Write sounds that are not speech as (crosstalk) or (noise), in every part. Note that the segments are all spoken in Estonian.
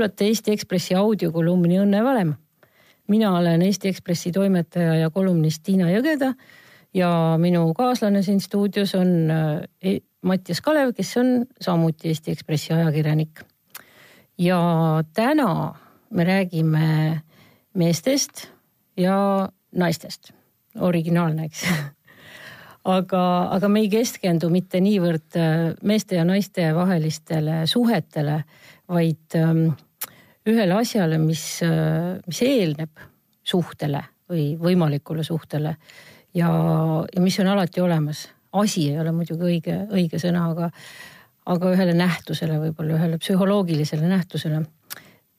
kuulate Eesti Ekspressi audiokolumni Õnne valem. mina olen Eesti Ekspressi toimetaja ja kolumnist Tiina Jõgeda ja minu kaaslane siin stuudios on äh, Mattias Kalev, kes on samuti Eesti Ekspressi ajakirjanik. ja täna me räägime meestest ja naistest, originaalne, eks (laughs) aga, aga me ei keskendu mitte niivõrd äh, meeste ja naiste vahelistele suhetele, vaid ähm, ühele asjale, mis, äh, mis eelneb suhtele või võimalikule suhtele ja, ja mis on alati olemas. asi ei ole muidugi õige, õige sõna, aga, aga ühele nähtusele, võib-olla ühele psühholoogilisele nähtusele.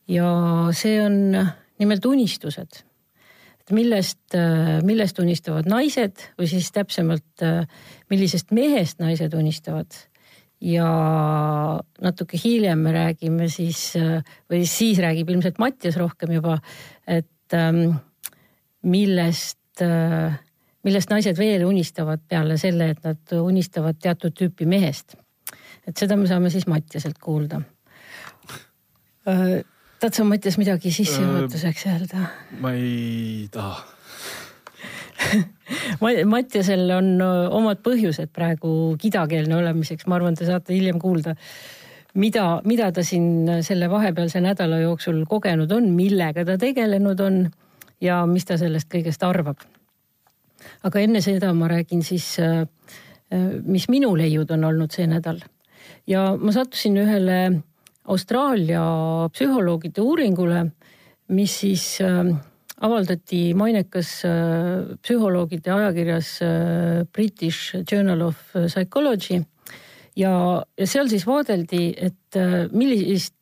ja see on nimelt unistused millest, millest unistavad naised või siis täpsemalt, millisest mehest naised unistavad. Ja natuke hiljem me räägime siis või siis räägib ilmselt Mattias rohkem juba, et ähm, millest, millest naised veel unistavad peale selle, et nad unistavad teatud tüüpi mehest. et seda me saame siis Mattiaselt kuulda äh, tahad sa Mattias midagi sissejuhatuseks öelda? ma ei taha Mattiasel on omad põhjused praegu kidakeelne olemiseks, ma arvan, te saate hiljem kuulda, mida, mida ta siin selle vahepealse nädala jooksul kogenud on, millega ta tegelenud on ja mis ta sellest kõigest arvab. aga enne seda ma räägin siis, mis minu leiud on olnud see nädal ja ma sattusin ühele Austraalia psühholoogide uuringule, mis siis äh, avaldati mainekas äh, psühholoogide ajakirjas äh, British Journal of Psychology. ja, ja seal siis vaadeldi, et millist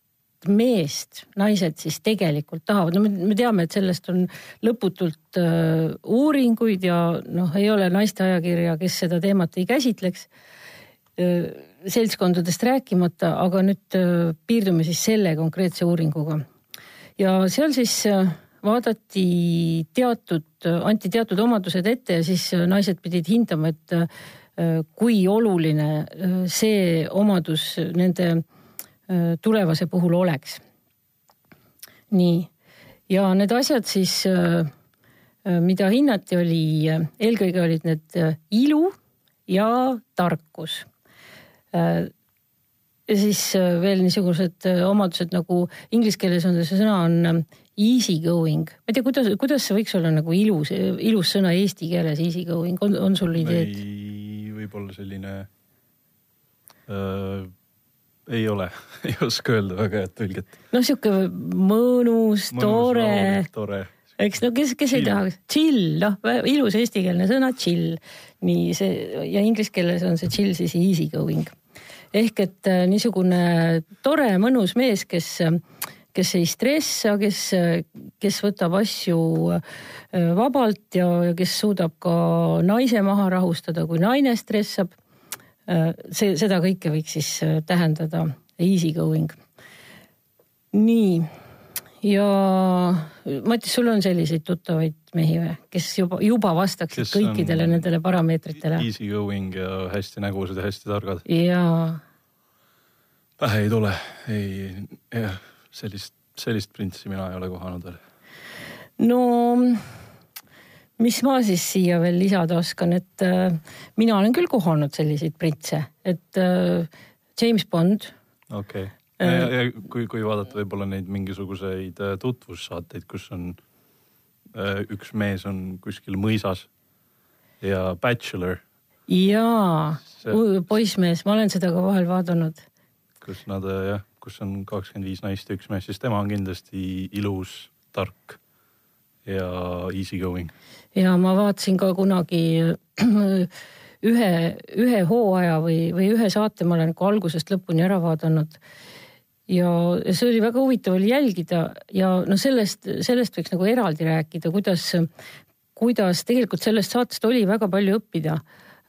meest naised siis tegelikult tahavad, no me, me teame, et sellest on lõputult uh, uuringuid ja noh, ei ole naiste ajakirja, kes seda teemat ei käsitleks uh, seltskondadest rääkimata, aga nüüd äh, piirdume siis selle konkreetse uuringuga. ja seal siis äh, vaadati teatud, anti teatud omadused ette ja siis äh, naised pidid hindama, et kui oluline see omadus nende tulevase puhul oleks. nii, ja need asjad siis, mida hinnati, oli, eelkõige olid need ilu ja tarkus ja siis äh, veel niisugused äh, omadused nagu inglise keeles on see sõna on ähm, easy going. ma ei tea, kuidas, kuidas see võiks olla nagu ilus, ilus sõna eesti keeles easy going, on, on sul ideed? võib-olla selline äh,, ei ole (laughs) ei oska öelda väga head tõlget. noh, sihuke mõnus, tore. tore eks no kes, kes chill. ei taha, chill, noh ilus eestikeelne sõna chill. nii see ja inglise keeles on see chill siis easy going ehk et äh, niisugune tore, mõnus mees, kes, kes ei stressa, kes, kes võtab asju äh, vabalt ja, ja kes suudab ka naise maha rahustada, kui naine stressab. Äh, see, seda kõike võiks siis tähendada easy going. nii ja Matis, sul on selliseid tuttavaid mehi või, kes juba, juba vastaksid kes kõikidele nendele parameetritele? Easy going ja hästi nägusad ja hästi targad. jaa. pähe ei tule, ei, jah, sellist, sellist printsi mina ei ole kohanud veel. no mis ma siis siia veel lisada oskan, et äh, mina olen küll kohanud selliseid printse, et äh, James Bond. okei okay ja, ja kui, kui vaadata võib-olla neid mingisuguseid äh, tutvussaateid, kus on äh, üks mees on kuskil mõisas ja Bachelor. jaa see..., poissmees, ma olen seda ka vahel vaadanud. kus nad äh, jah, kus on kakskümmend viis naist ja üks mees, siis tema on kindlasti ilus, tark ja easy going. ja ma vaatasin ka kunagi ühe, ühe hooaja või, või ühe saate ma olen nagu algusest lõpuni ära vaadanud ja see oli väga huvitav oli jälgida ja noh, sellest, sellest võiks nagu eraldi rääkida, kuidas, kuidas tegelikult sellest saatest oli väga palju õppida.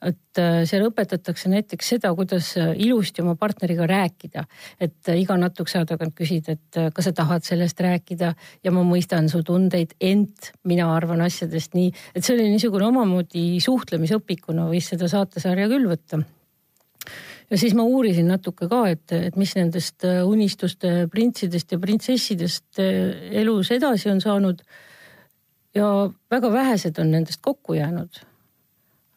et äh, seal õpetatakse näiteks seda, kuidas ilusti oma partneriga rääkida, et iga natukese aja tagant küsida, et äh, kas sa tahad sellest rääkida? Ja ma mõistan su tundeid, ent mina arvan asjadest nii, et see oli niisugune omamoodi suhtlemisõpikuna võis seda saatesarja küll võtta ja siis ma uurisin natuke ka, et, et mis nendest äh, unistuste printsidest ja printsessidest äh, elus edasi on saanud. ja väga vähesed on nendest kokku jäänud.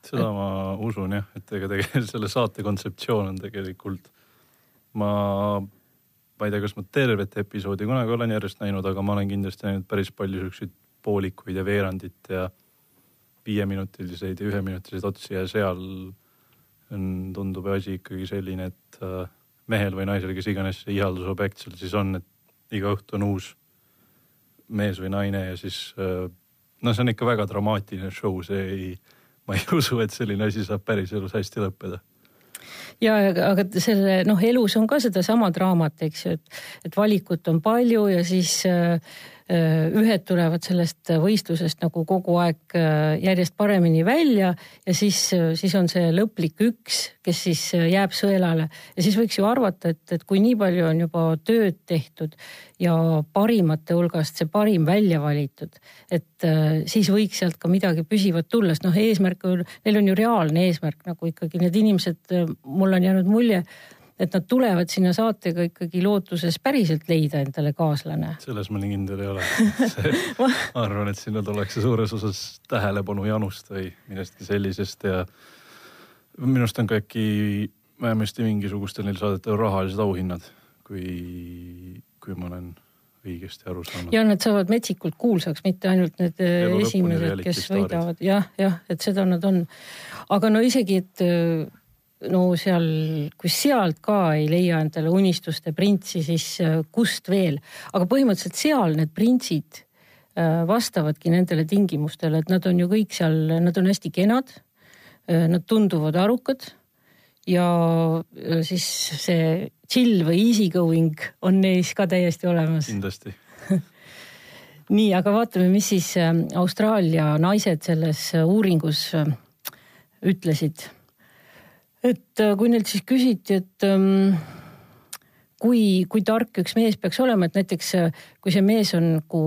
seda et... ma usun jah, et ega tegelikult (laughs) selle saate kontseptsioon on tegelikult, ma, ma ei tea, kas ma tervet episoodi kunagi olen järjest näinud, aga ma olen kindlasti näinud päris palju siukseid poolikuid ja veerandit ja viieminutilised ja üheminutilised otsi ja seal tundub asi ikkagi selline, et äh, mehel või naisel, kes iganes see ihaldusobjekt seal siis on, et iga õhtu on uus mees või naine ja siis äh, no see on ikka väga dramaatiline show, see ei, ma ei (laughs) usu, et selline asi saab päriselus hästi lõppeda. Ja aga selle noh, elus on ka sedasama draamat, eks ju, et, et valikut on palju ja siis äh, ühed tulevad sellest võistlusest nagu kogu aeg äh, järjest paremini välja ja siis, äh, siis on see lõplik üks, kes siis jääb sõelale. Ja siis võiks ju arvata, et, et kui nii palju on juba tööd tehtud ja parimate hulgast see parim välja valitud, et siis võiks sealt ka midagi püsivat tulla, sest noh, eesmärk, neil on ju reaalne eesmärk nagu ikkagi need inimesed, mul on jäänud mulje et nad tulevad sinna saatega ikkagi lootuses päriselt leida endale kaaslane. selles ma nii kindel ei ole (laughs) ma arvan, et sinna tullakse suures osas tähelepanu janust või millestki sellisest ja minu arust on ka äkki vähemasti mingisugustel neil saadetel rahalised auhinnad, kui, kui ma olen õigesti aru saanud. ja nad saavad metsikult kuulsaks, mitte ainult need äh, esimesed, kes võidavad, jah, jah, et seda nad on. aga no isegi, et äh, no seal, kui sealt ka ei leia endale unistuste printsi, siis äh, kust veel, aga põhimõtteliselt seal need printsid äh, vastavadki nendele tingimustele, et nad on ju kõik seal, nad on hästi kenad. Äh, nad tunduvad arukad ja siis see chill või easy going on neis ka täiesti olemas. kindlasti (laughs) nii, aga vaatame, mis siis Austraalia naised selles uuringus ütlesid et äh, kui neilt siis küsiti, et ähm, kui, kui tark üks mees peaks olema, et näiteks äh, kui see mees on nagu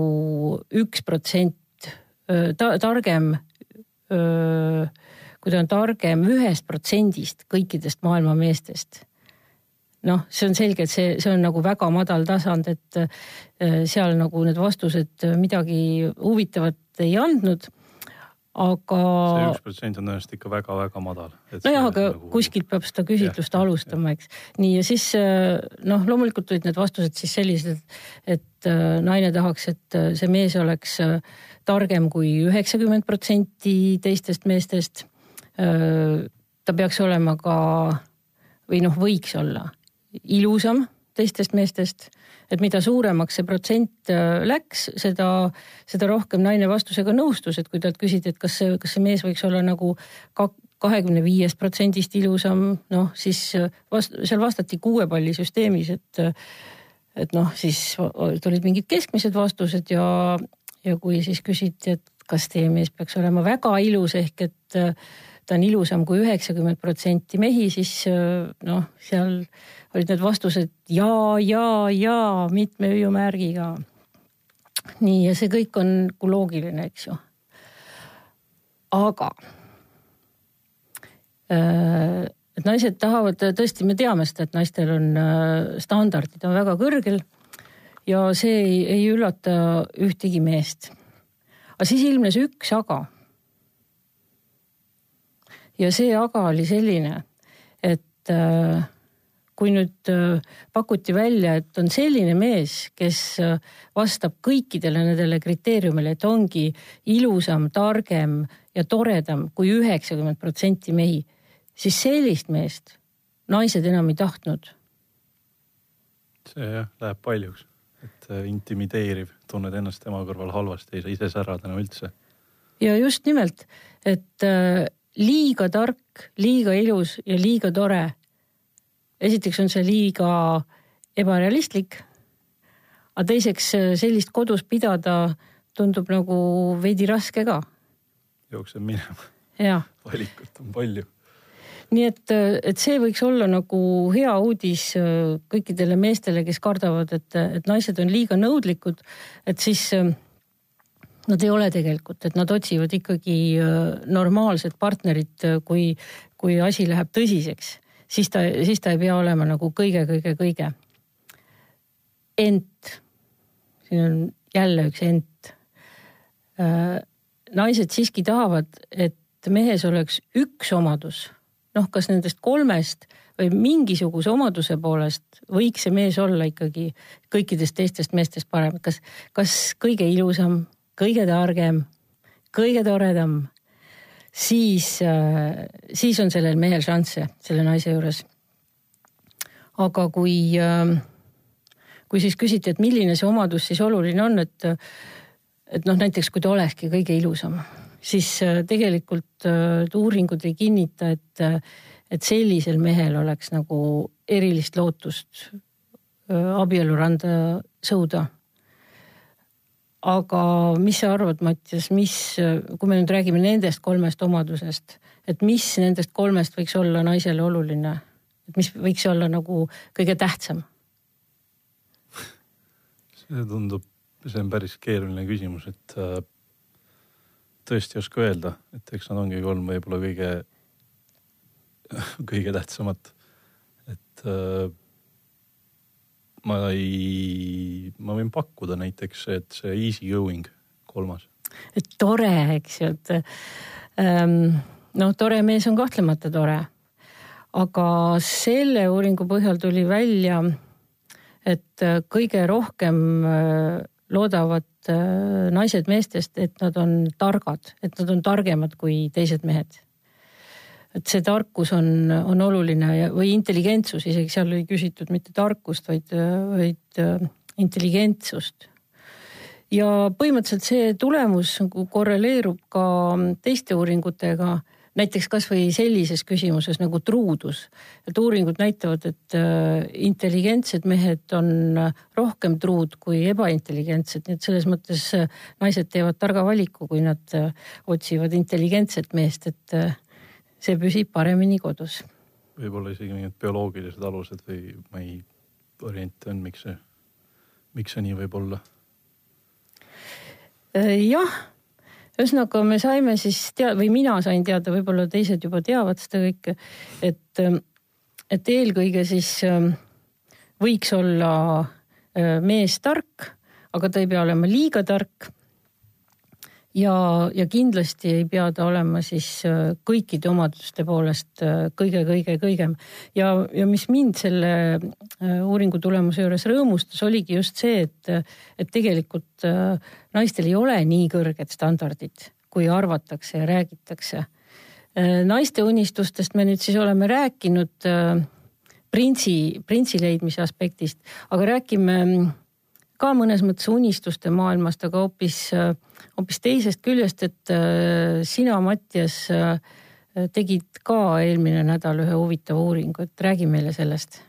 üks protsent äh, ta, targem, kui ta on targem ühest protsendist kõikidest maailma meestest. Noh, see on selge, et see, see on nagu väga madal tasand, et seal nagu need vastused midagi huvitavat ei andnud aga. see üks protsent on tõenäoliselt ikka väga-väga madal. nojah, aga nagu... kuskilt peab seda küsitlust ja, alustama, eks. nii ja siis äh, noh, loomulikult olid need vastused siis sellised, et äh, naine tahaks, et äh, see mees oleks targem kui üheksakümmend protsenti teistest meestest. ta peaks olema ka või noh, võiks olla ilusam teistest meestest et mida suuremaks see protsent äh, läks, seda, seda rohkem naine vastusega nõustus, et kui talt küsiti, et kas see, kas see mees võiks olla nagu kahekümne viiest protsendist ilusam, noh siis äh, vast, seal vastati kuuepallisüsteemis, et, et noh, siis tulid mingid keskmised vastused ja, ja kui siis küsiti, et kas teie mees peaks olema väga ilus ehk et äh, ta on ilusam kui üheksakümmend protsenti mehi, siis noh, seal olid need vastused ja, ja, ja mitme hüüumärgiga. nii, ja see kõik on nagu loogiline, eks ju. aga äh, et naised tahavad, tõesti, me teame seda, et naistel on äh, standardid on väga kõrgel ja see ei, ei üllata ühtegi meest. aga siis ilmnes üks aga. ja see aga oli selline, et äh, kui nüüd äh, pakuti välja, et on selline mees, kes äh, vastab kõikidele nendele kriteeriumile, et ongi ilusam, targem ja toredam kui üheksakümmend protsenti mehi, siis sellist meest naised enam ei tahtnud. see jah, läheb paljuks, et äh, intimideeriv, tunned ennast tema kõrval halvasti, ei saa ise särada enam üldse. ja just nimelt, et liiga tark, liiga ilus ja liiga tore esiteks on see liiga ebarealistlik. aga teiseks sellist kodus pidada tundub nagu veidi raske ka. jookseb minema. valikut on palju. nii et, et see võiks olla nagu hea uudis kõikidele meestele, kes kardavad, et, et naised on liiga nõudlikud, et siis nad ei ole tegelikult, et nad otsivad ikkagi normaalset partnerit, kui, kui asi läheb tõsiseks siis ta, siis ta ei pea olema nagu kõige-kõige-kõige. ent, siin on jälle üks ent. Äh, naised siiski tahavad, et mehes oleks üks omadus, noh, kas nendest kolmest või mingisuguse omaduse poolest võiks see mees olla ikkagi kõikidest teistest meestest parem, kas, kas kõige ilusam, kõige targem, kõige toredam siis, äh, siis on sellel mehel šansse selle naise juures. aga kui, äh, kui siis küsiti, et milline see omadus siis oluline on, et, et noh, näiteks kui ta olekski kõige ilusam, siis äh, tegelikult uuringud ei kinnita, et, et sellisel mehel oleks nagu erilist lootust abieluranda sõuda aga mis sa arvad, Mattias, mis, kui me nüüd räägime nendest kolmest omadusest, et mis nendest kolmest võiks olla naisele oluline, et mis võiks olla nagu kõige tähtsam? see tundub, see on päris keeruline küsimus, et äh, tõesti ei oska öelda, et eks nad ongi kolm võib-olla kõige, (laughs) kõige tähtsamat, et äh, ma ei, ma võin pakkuda näiteks, et see easy going kolmas. tore, eks ju, et ähm, noh, tore mees on kahtlemata tore. aga selle uuringu põhjal tuli välja, et kõige rohkem äh, loodavad äh, naised meestest, et nad on targad, et nad on targemad kui teised mehed et see tarkus on, on oluline ja, või intelligentsus, isegi seal ei küsitud mitte tarkust, vaid, vaid äh, intelligentsust. ja põhimõtteliselt see tulemus nagu korreleerub ka teiste uuringutega, näiteks kasvõi sellises küsimuses nagu truudus. et uuringud näitavad, et äh, intelligentsed mehed on rohkem truud kui ebaintelligentsed, nii et selles mõttes äh, naised teevad targa valiku, kui nad otsivad intelligentset meest, et see püsib paremini kodus. võib-olla isegi mingid bioloogilised alused või ma ei, variante on, miks see, miks see nii võib olla? Äh, jah, ühesõnaga me saime siis teada või mina sain teada, võib-olla teised juba teavad seda kõike, et, et eelkõige siis ähm, võiks olla äh, mees tark, aga ta ei pea olema liiga tark ja, ja kindlasti ei pea ta olema siis äh, kõikide omaduste poolest kõige-kõige-kõigem. Äh, ja, ja mis mind selle äh, uuringu tulemuse juures rõõmustas, oligi just see, et, et tegelikult naistel ei ole nii kõrged standardid, kui arvatakse ja räägitakse. naiste unistustest me nüüd siis oleme rääkinud printsi, printsi leidmise aspektist, aga räägime ka mõnes mõttes unistuste maailmast, aga hoopis, hoopis teisest küljest, et äh, sina, Mattias, äh, tegid ka eelmine nädal ühe huvitava uuringu, et räägi meile sellest.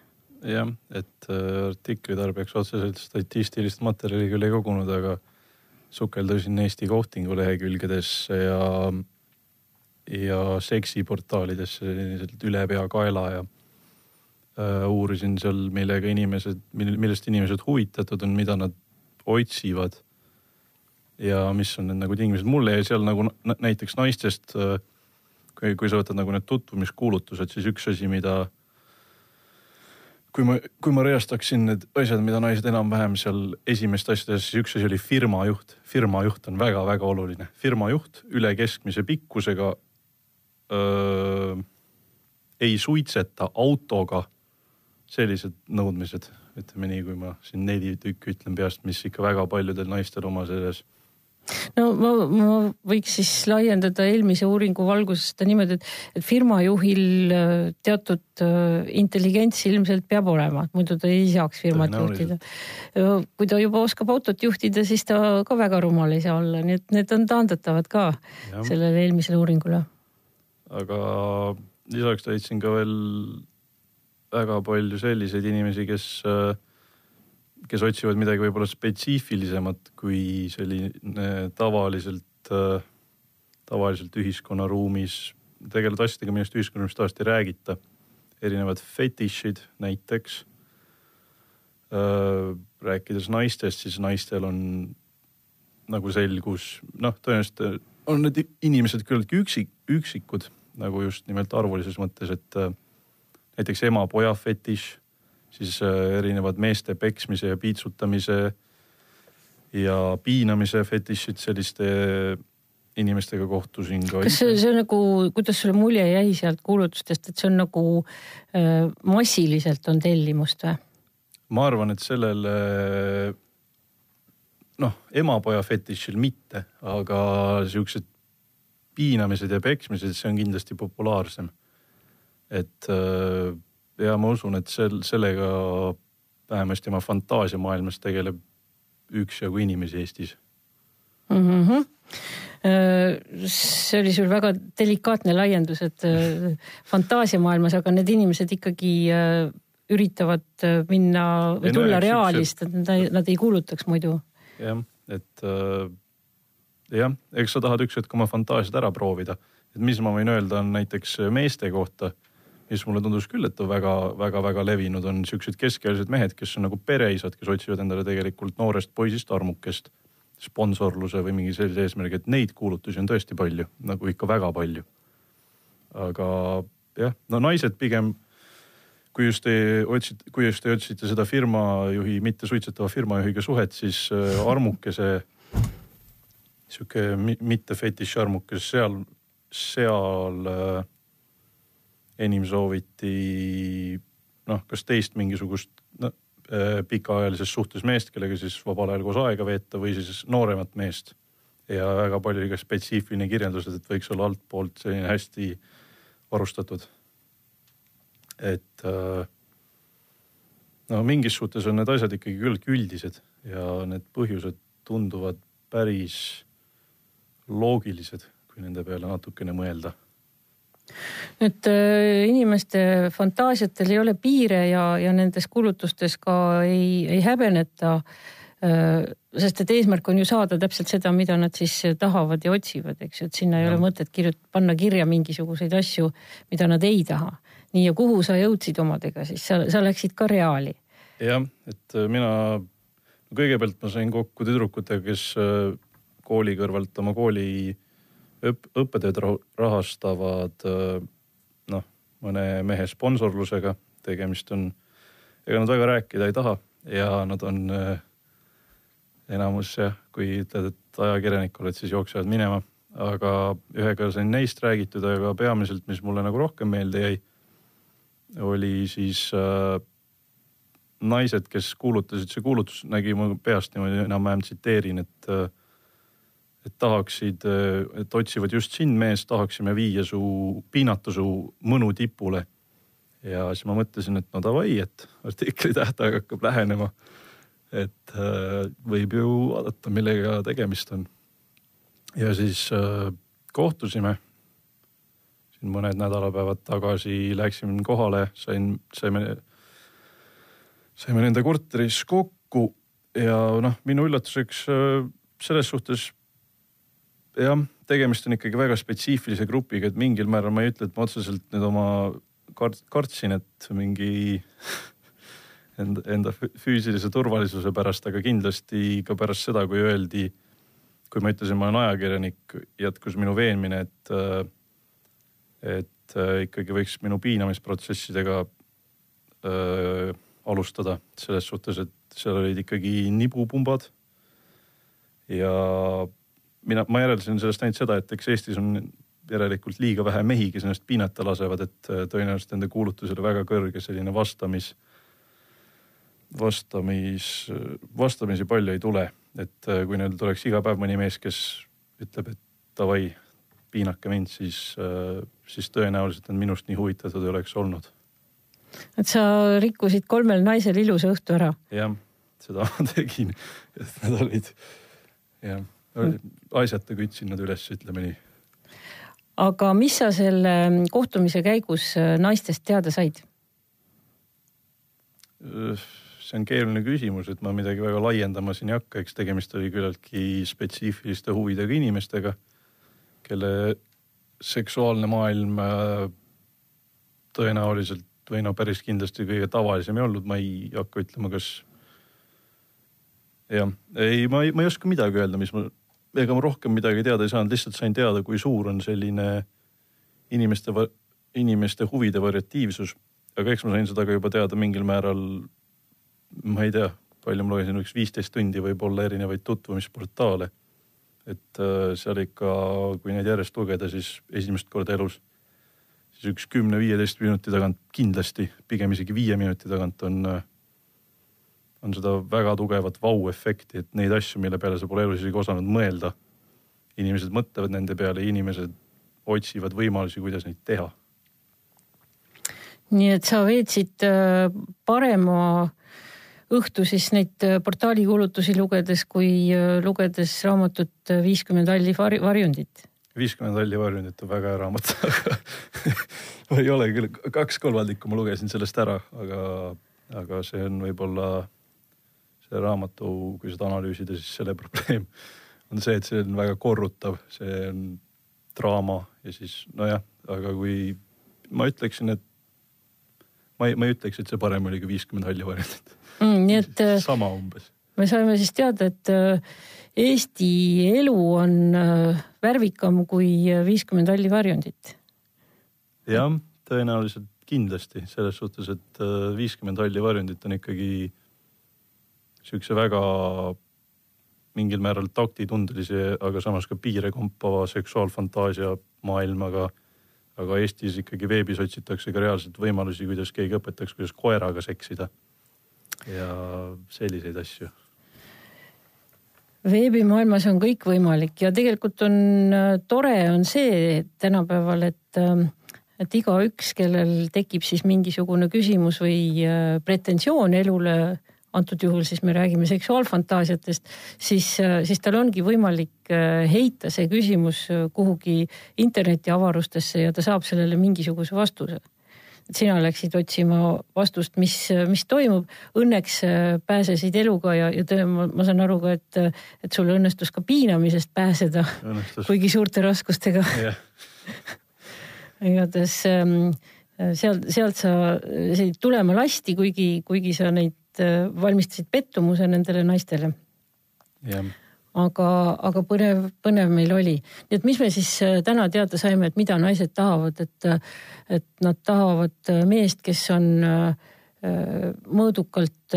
jah, et äh, artikli tarbeks otseselt statistilist materjali küll ei kogunud, aga sukeldusin Eesti kohtingu lehekülgedesse ja, ja seksiportaalidesse selliselt ülepeakaela ja uurisin seal, millega inimesed, millest inimesed huvitatud on, mida nad otsivad. ja mis on need nagu tingimused, mulle jäi seal nagu näiteks naistest, äh, kui, kui sa võtad nagu need tutvumiskuulutused, siis üks asi, mida kui ma, kui ma reastaksin need asjad, mida naised enam-vähem seal esimeste asjades, siis üks asi oli firma juht. firma juht on väga-väga oluline. firma juht üle keskmise pikkusega öö, ei suitseta autoga sellised nõudmised, ütleme nii, kui ma siin neli tükki ütlen peast, mis ikka väga paljudel naistel oma selles no ma, ma võiks siis laiendada eelmise uuringu valguses seda niimoodi, et, et firma juhil äh, teatud äh, intelligents ilmselt peab olema, muidu ta ei saaks firmat juhtida. kui ta juba oskab autot juhtida, siis ta ka väga rumal ei saa olla, nii et need on taandatavad ka ja. sellele eelmisele uuringule. aga lisaks leidsin ka veel väga palju selliseid inimesi, kes, äh, kes otsivad midagi võib-olla spetsiifilisemat kui selline tavaliselt, äh, tavaliselt ühiskonnaruumis tegelevad asjadega, millest ühiskonnaruumis tavaliselt ei räägita. erinevad fetišid näiteks. Äh, rääkides naistest, siis naistel on nagu selgus, noh, tõenäoliselt on need inimesed küllaltki üksik, üksikud nagu just nimelt arvulises mõttes, et näiteks ema-poja fetiš, siis äh, erinevad meeste peksmise ja piitsutamise ja piinamise fetišid selliste inimestega kohtusin ka. kas see, see on nagu, kuidas sulle mulje jäi sealt kuulutustest, et see on nagu äh, massiliselt on tellimust või? ma arvan, et sellel noh, emapoja fetišil mitte, aga siuksed piinamised ja peksmised, see on kindlasti populaarsem. Et äh, ja ma usun, et sel, sellega vähemasti oma fantaasiamaailmas tegeleb üksjagu inimesi Eestis mm. -hmm see oli sul väga delikaatne laiendus, et äh, fantaasiamaailmas, aga need inimesed ikkagi üritavad minna või tulla reaalist, et nad, nad ei kuulutaks muidu. jah, et jah, eks sa tahad üks hetk oma fantaasiat ära proovida. et mis ma võin öelda, on näiteks meeste kohta, mis mulle tundus küll, et väga-väga-väga levinud, on siuksed keskealised mehed, kes on nagu pereisad, kes otsivad endale tegelikult noorest poisist armukest sponsorluse või mingi sellise eesmärgi, et neid kuulutusi on tõesti palju, nagu ikka väga palju. aga jah, no naised pigem, kui just te otsite, kui just te otsite seda firmajuhi, mitte suitsetava firmajuhiga suhet, siis äh, armukese sihuke mitte fetišarmukas, seal, seal äh, enim sooviti noh, kas teist mingisugust no, äh, pikaajalises suhtes meest, kellega siis vabal ajal koos aega veeta või siis nooremat meest. ja väga palju ka spetsiifiline kirjeldus, et võiks olla altpoolt selline hästi varustatud. et äh, no mingis suhtes on need asjad ikkagi küllaltki üldised ja need põhjused tunduvad päris loogilised, kui nende peale natukene mõelda et äh, inimeste fantaasiatel ei ole piire ja, ja nendes kulutustes ka ei, ei häbeneta äh,. sest et eesmärk on ju saada täpselt seda, mida nad siis tahavad ja otsivad, eks ju, et sinna ei ja. ole mõtet kirjut-, panna kirja mingisuguseid asju, mida nad ei taha. nii ja kuhu sa jõudsid omadega siis, sa, sa läksid ka reaali? jah, et äh, mina kõigepealt ma sain kokku tüdrukutega, kes kooli kõrvalt oma kooli õp-, õppetööd rahastavad noh, mõne mehe sponsorlusega. tegemist on, ega nad väga rääkida ei taha ja nad on enamus jah, kui ütled, et ajakirjanik oled, siis jooksevad minema. aga ühega sain neist räägitud, aga peamiselt, mis mulle nagu rohkem meelde jäi, oli siis äh, naised, kes kuulutasid, see kuulutus nägi mu peast niimoodi enam-vähem tsiteerin, et äh, et tahaksid, et otsivad just sind, mees, tahaksime viia su, piinata su mõnu tipule. ja siis ma mõtlesin, et no davai, et artikli tähtaeg hakkab lähenema. et äh, võib ju vaadata, millega tegemist on. ja siis äh, kohtusime. siin mõned nädalapäevad tagasi läksin kohale, sain, saime, saime nende korteris kokku ja noh, minu üllatuseks äh, selles suhtes jah, tegemist on ikkagi väga spetsiifilise grupiga, et mingil määral ma ei ütle, et ma otseselt nüüd oma kart-, kartsin, et mingi (laughs) enda, enda füüsilise turvalisuse pärast, aga kindlasti ka pärast seda, kui öeldi, kui ma ütlesin, ma olen ajakirjanik, jätkus minu veenmine, et, et ikkagi võiks minu piinamisprotsessidega öö, alustada. Selles suhtes, et seal olid ikkagi nibupumbad ja mina, ma järeldasin sellest ainult seda, et eks Eestis on järelikult liiga vähe mehi, kes ennast piinata lasevad, et äh, tõenäoliselt nende kuulutusele väga kõrge selline vastamis, vastamis, vastamisi palju ei tule. et äh, kui neil tuleks iga päev mõni mees, kes ütleb, et davai, piinake mind, siis, äh, siis tõenäoliselt nad minust nii huvitatud ei oleks olnud. et sa rikkusid kolmel naisel ilusa õhtu ära? jah, seda ma tegin, (laughs) et nad olid jah asjata kütsin nad üles, ütleme nii. aga mis sa selle kohtumise käigus äh, naistest teada said? see on keeruline küsimus, et ma midagi väga laiendama siin ei hakka, eks tegemist oli küllaltki spetsiifiliste huvidega inimestega, kelle seksuaalne maailm äh, tõenäoliselt või no päris kindlasti kõige tavalisem ei olnud, ma ei hakka ütlema, kas jah, ei, ma ei, ma ei oska midagi öelda, mis ma ega ma rohkem midagi teada ei saanud, lihtsalt sain teada, kui suur on selline inimeste, inimeste huvide variatiivsus. aga eks ma sain seda ka juba teada mingil määral. ma ei tea, palju ma lugesin, üks viisteist tundi võib-olla erinevaid tutvumisportaale. et äh, seal ikka, kui neid järjest lugeda, siis esimest korda elus, siis üks kümne-viieteist minuti tagant kindlasti, pigem isegi viie minuti tagant on äh, on seda väga tugevat vau-efekti, et neid asju, mille peale sa pole elus isegi osanud mõelda. inimesed mõtlevad nende peale, inimesed otsivad võimalusi, kuidas neid teha. nii et sa veetsid äh, parema õhtu siis neid äh, portaali kuulutusi lugedes, kui äh, lugedes raamatut Viiskümmend halli varjundit? viiskümmend halli varjundit on väga hea raamat (laughs) ei ole küll, kaks kolmandikku ma lugesin sellest ära, aga, aga see on võib-olla see raamatu, kui seda analüüsida, siis selle probleem (laughs) on see, et see on väga korrutav, see on draama ja siis nojah, aga kui ma ütleksin, et ma ei, ma ei ütleks, et see parem oli kui viiskümmend halli varjundit mm,. nii et. sama umbes. me saime siis teada, et äh, Eesti elu on äh, värvikam kui viiskümmend halli varjundit. jah, tõenäoliselt kindlasti selles suhtes, et äh, viiskümmend halli varjundit on ikkagi sihukese väga mingil määral taktitundelise, aga samas ka piire kompava seksuaalfantaasia maailmaga. aga Eestis ikkagi veebis otsitakse ka reaalselt võimalusi, kuidas keegi õpetaks, kuidas koeraga seksida. ja selliseid asju. veebimaailmas on kõik võimalik ja tegelikult on äh, tore on see tänapäeval, et ähm, et igaüks, kellel tekib siis mingisugune küsimus või äh, pretensioon elule antud juhul siis me räägime seksuaalfantaasiatest, siis, siis tal ongi võimalik äh, heita see küsimus äh, kuhugi internetiavarustesse ja ta saab sellele mingisuguse vastuse. sina läksid otsima vastust, mis, mis toimub. Õnneks äh, pääsesid eluga ja, ja töö, ma, ma saan aru ka, et, et sul õnnestus ka piinamisest pääseda, kuigi suurte raskustega yeah. (laughs) igatahes ähm, sealt, sealt sa tulema lasti, kuigi, kuigi sa neid Äh, valmistasid pettumuse nendele naistele. aga, aga põnev, põnev meil oli. nii et mis me siis äh, täna teada saime, et mida naised tahavad, et, äh, et nad tahavad meest, kes on mõõdukalt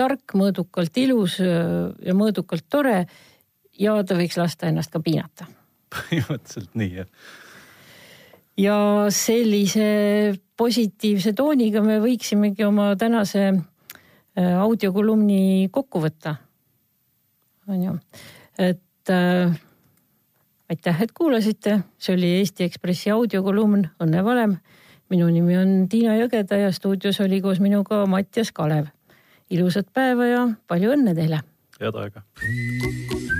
tark, mõõdukalt ilus ja mõõdukalt tore ja ta võiks lasta ennast ka piinata. (laughs) põhimõtteliselt nii jah ja sellise positiivse tooniga me võiksimegi oma tänase äh, audiokolumni kokku võtta. on ju, et äh, aitäh, et kuulasite, see oli Eesti Ekspressi audiokolumn Õnne valem. minu nimi on Tiina Jõgeda ja stuudios oli koos minuga Mattias Kalev. ilusat päeva ja palju õnne teile. head aega.